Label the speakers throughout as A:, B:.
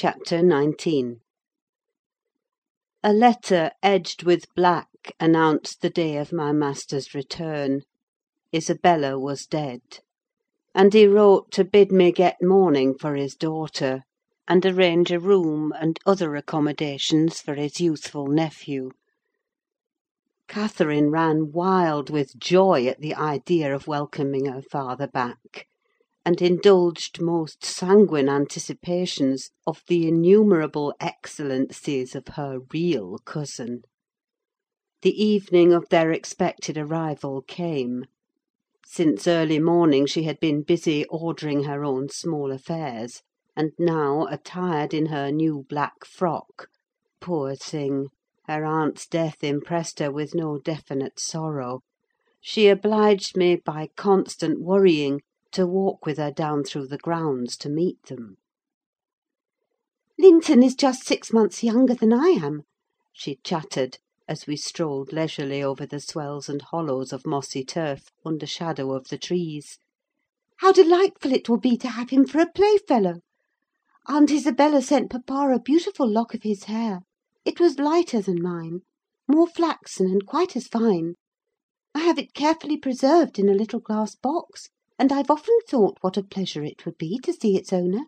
A: CHAPTER XIX A letter, edged with black, announced the day of my master's return: Isabella was dead; and he wrote to bid me get mourning for his daughter, and arrange a room and other accommodations for his youthful nephew. Catherine ran wild with joy at the idea of welcoming her father back, and indulged most sanguine anticipations of the innumerable excellencies of her real cousin. The evening of their expected arrival came. Since early morning she had been busy ordering her own small affairs; and now, attired in her new black frock—poor thing! her aunt's death impressed her with no definite sorrow—she obliged me, by constant worrying, to walk with her down through the grounds to meet them. "Linton is just six months younger than I am," she chattered, as we strolled leisurely over the swells and hollows of mossy turf, under shadow of the trees. "How delightful it will be to have him for a playfellow! Aunt Isabella sent papa a beautiful lock of his hair: it was lighter than mine, more flaxen, and quite as fine. I have it carefully preserved in a little glass box, and I've often thought what a pleasure it would be to see its owner.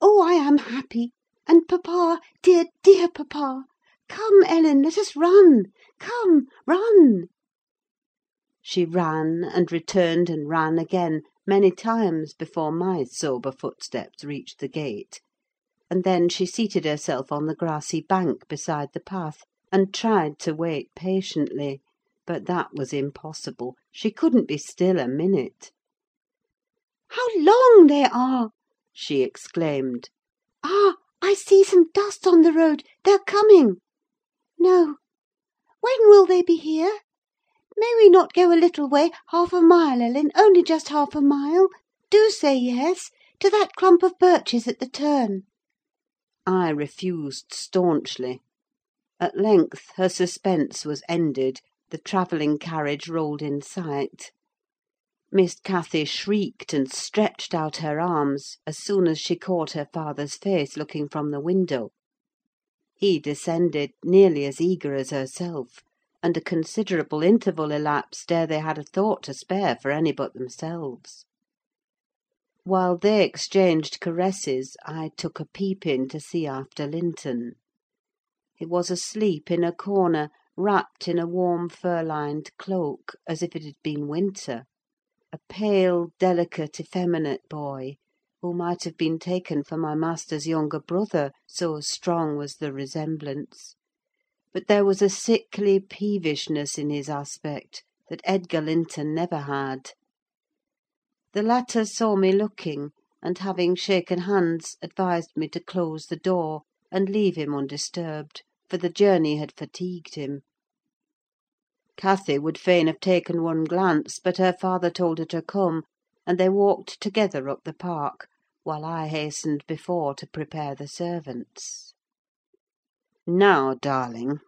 A: Oh, I am happy! And papa, dear, dear papa! Come, Ellen, let us run! Come, run!" She ran, and returned and ran again, many times before my sober footsteps reached the gate; and then she seated herself on the grassy bank beside the path, and tried to wait patiently: but that was impossible; she couldn't be still a minute. "How long they are!" she exclaimed. "Ah! I see some dust on the road: they're coming! No! when will they be here? May we not go a little way, half a mile, Ellen, only just half a mile? Do say yes, to that clump of birches at the turn." I refused staunchly. At length her suspense was ended; the travelling carriage rolled in sight. Miss Cathy shrieked and stretched out her arms as soon as she caught her father's face looking from the window. He descended, nearly as eager as herself; and a considerable interval elapsed ere they had a thought to spare for any but themselves. While they exchanged caresses, I took a peep in to see after Linton. He was asleep in a corner, wrapped in a warm fur lined cloak, as if it had been winter: a pale, delicate, effeminate boy, who might have been taken for my master's younger brother, so strong was the resemblance; but there was a sickly peevishness in his aspect that Edgar Linton never had. The latter saw me looking, and having shaken hands, advised me to close the door, and leave him undisturbed, for the journey had fatigued him. Cathy would fain have taken one glance, but her father told her to come, and they walked together up the park, while I hastened before to prepare the servants. "Now, darling,"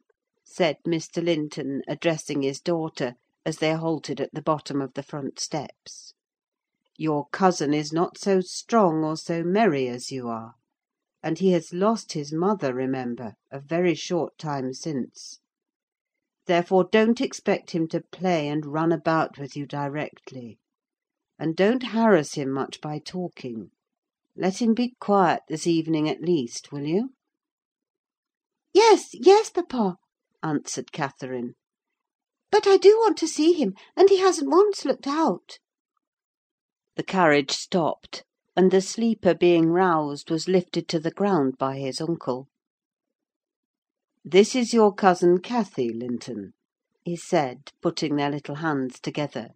A: said Mr. Linton, addressing his daughter, as they halted at the bottom of the front steps, "your cousin is not so strong or so merry as you are; and he has lost his mother, remember, a very short time since. Therefore don't expect him to play and run about with you directly; and don't harass him much by talking. Let him be quiet this evening, at least, will you?" "Yes, yes, papa," answered Catherine. "But I do want to see him, and he hasn't once looked out." The carriage stopped, and the sleeper being roused, was lifted to the ground by his uncle. "This is your cousin Cathy, Linton," he said, putting their little hands together.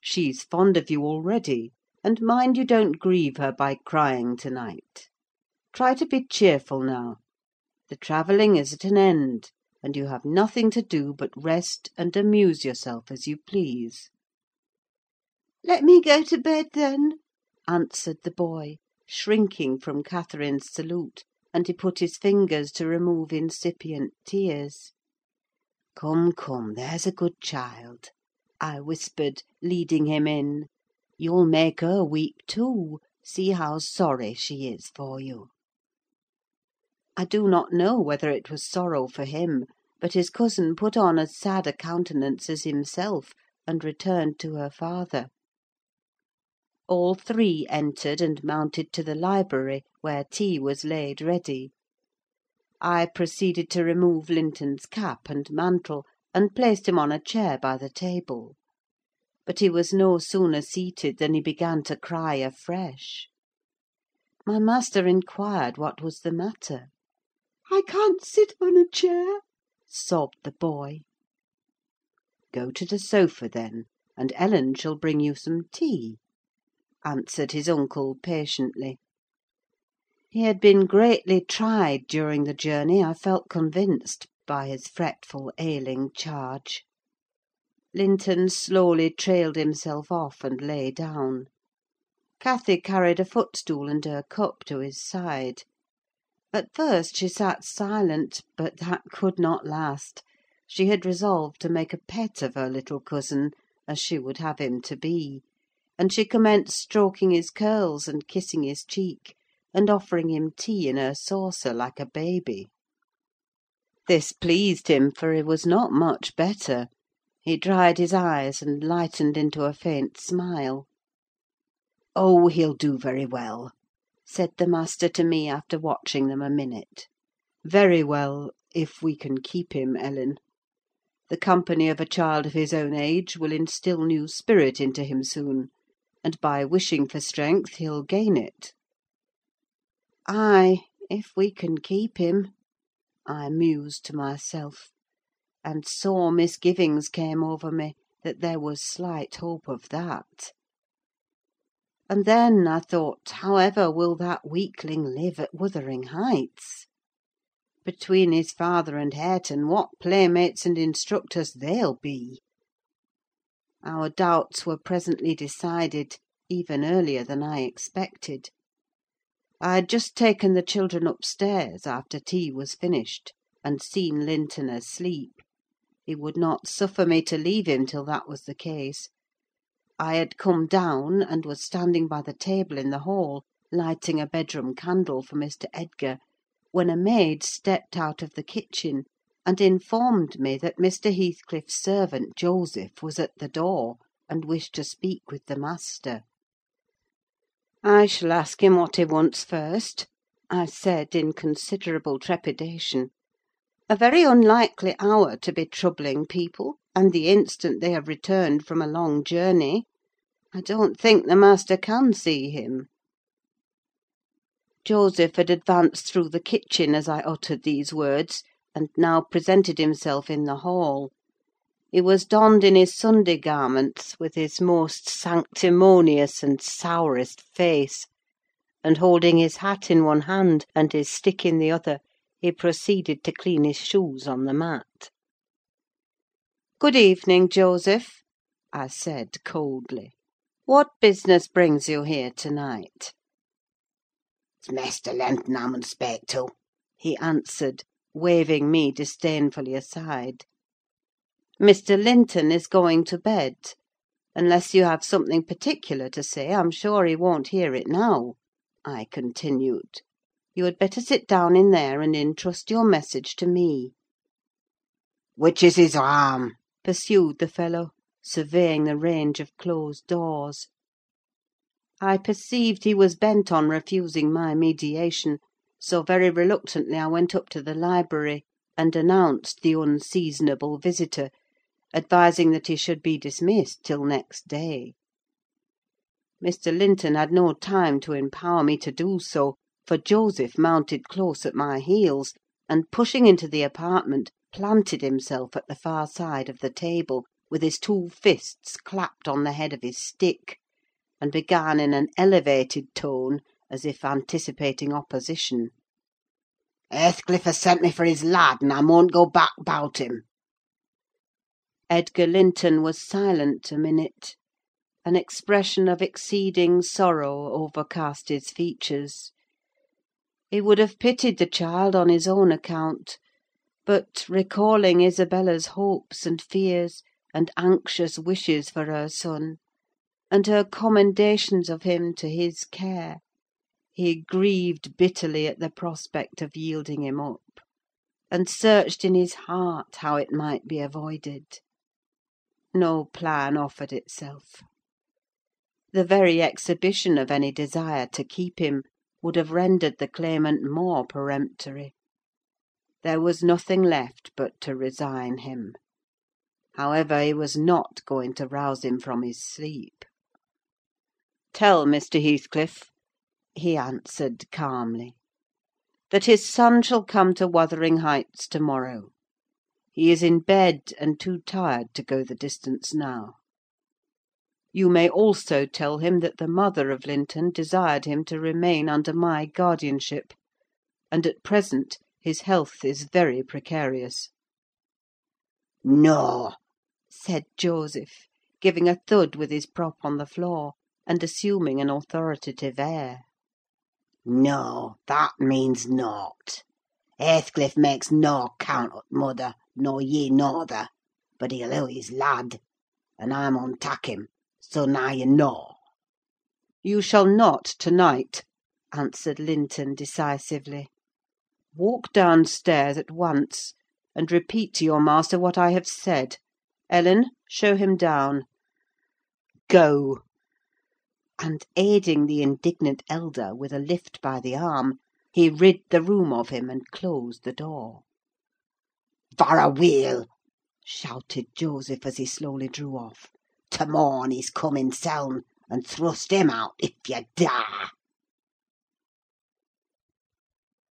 A: "She's fond of you already, and mind you don't grieve her by crying to night. Try to be cheerful now. The travelling is at an end, and you have nothing to do but rest and amuse yourself as you please."
B: "Let me go to bed, then," answered the boy, shrinking from Catherine's salute and he put his fingers to remove incipient tears. "Come, come, there's a good child," I whispered, leading him in. "You'll make her weep too: see how sorry she is for you."
A: I do not know whether it was sorrow for him, but his cousin put on as sad a countenance as himself, and returned to her father. All three entered and mounted to the library, where tea was laid ready. I proceeded to remove Linton's cap and mantle, and placed him on a chair by the table. But he was no sooner seated than he began to cry afresh. My master inquired what was the matter.
B: "I can't sit on a chair," sobbed the boy.
A: "Go to the sofa, then, and Ellen shall bring you some tea," answered his uncle patiently. He had been greatly tried during the journey, I felt convinced, by his fretful, ailing charge. Linton slowly trailed himself off and lay down. Cathy carried a footstool and her cup to his side. At first she sat silent, but that could not last: she had resolved to make a pet of her little cousin, as she would have him to be; and she commenced stroking his curls, and kissing his cheek, and offering him tea in her saucer, like a baby. This pleased him, for he was not much better: he dried his eyes, and lightened into a faint smile. "Oh, he'll do very well," said the master to me, after watching them a minute. "Very well, if we can keep him, Ellen. The company of a child of his own age will instil new spirit into him soon, and by wishing for strength he'll gain it." "Ay, if we can keep him," I mused to myself; and sore misgivings came over me that there was slight hope of that. And then, I thought, however will that weakling live at Wuthering Heights? Between his father and Hareton, what playmates and instructors they'll be! Our doubts were presently decided, even earlier than I expected. I had just taken the children upstairs, after tea was finished, and seen Linton asleep: he would not suffer me to leave him till that was the case. I had come down, and was standing by the table in the hall, lighting a bedroom candle for Mr. Edgar, when a maid stepped out of the kitchen, and informed me that Mr. Heathcliff's servant, Joseph, was at the door, and wished to speak with the master. "I shall ask him what he wants first," I said, in considerable trepidation. "A very unlikely hour to be troubling people, and the instant they have returned from a long journey. I don't think the master can see him." Joseph had advanced through the kitchen as I uttered these words, and now presented himself in the hall. He was donned in his Sunday garments, with his most sanctimonious and sourest face; and holding his hat in one hand, and his stick in the other, he proceeded to clean his shoes on the mat. "Good evening, Joseph," I said coldly. "What business brings you here to night?"
C: "It's Maister Linton I mun speak to,"
A: he answered, waving me disdainfully aside. "Mr. Linton is going to bed. Unless you have something particular to say, I'm sure he won't hear it now," I continued. "You had better sit down in there, and entrust your message to me."
C: "Which is his harm?"
A: pursued the fellow, surveying the range of closed doors. I perceived he was bent on refusing my mediation, so very reluctantly I went up to the library, and announced the unseasonable visitor, advising that he should be dismissed till next day. Mr. Linton had no time to empower me to do so, for Joseph mounted close at my heels, and pushing into the apartment, planted himself at the far side of the table, with his two fists clapped on the head of his stick, and began in an elevated tone, as if anticipating opposition.
C: "Heathcliff has sent me for his lad, and I mun't go back 'bout him."
A: Edgar Linton was silent a minute: an expression of exceeding sorrow overcast his features. He would have pitied the child on his own account; but, recalling Isabella's hopes and fears, and anxious wishes for her son, and her commendations of him to his care, he grieved bitterly at the prospect of yielding him up, and searched in his heart how it might be avoided. No plan offered itself. The very exhibition of any desire to keep him would have rendered the claimant more peremptory. There was nothing left but to resign him. However, he was not going to rouse him from his sleep. "Tell Mr. Heathcliff," he answered calmly, "that his son shall come to Wuthering Heights to morrow. He is in bed, and too tired to go the distance now. You may also tell him that the mother of Linton desired him to remain under my guardianship, and at present his health is very precarious."
C: "No!"
A: said Joseph, giving a thud with his prop on the floor, and assuming an authoritative air.
C: "No, that means naught. Heathcliff makes no count o' mother, nor ye norther; but he'll hev his lad, and I mun tak' him: so now you know."
A: "You shall not to night," answered Linton decisively. "Walk downstairs at once, and repeat to your master what I have said. Ellen, show him down. Go!" And aiding the indignant elder with a lift by the arm, he rid the room of him and closed the door.
C: "Varra weel!" shouted Joseph, as he slowly drew off. "To morn he's come inseln, and thrust him out, if you dare!"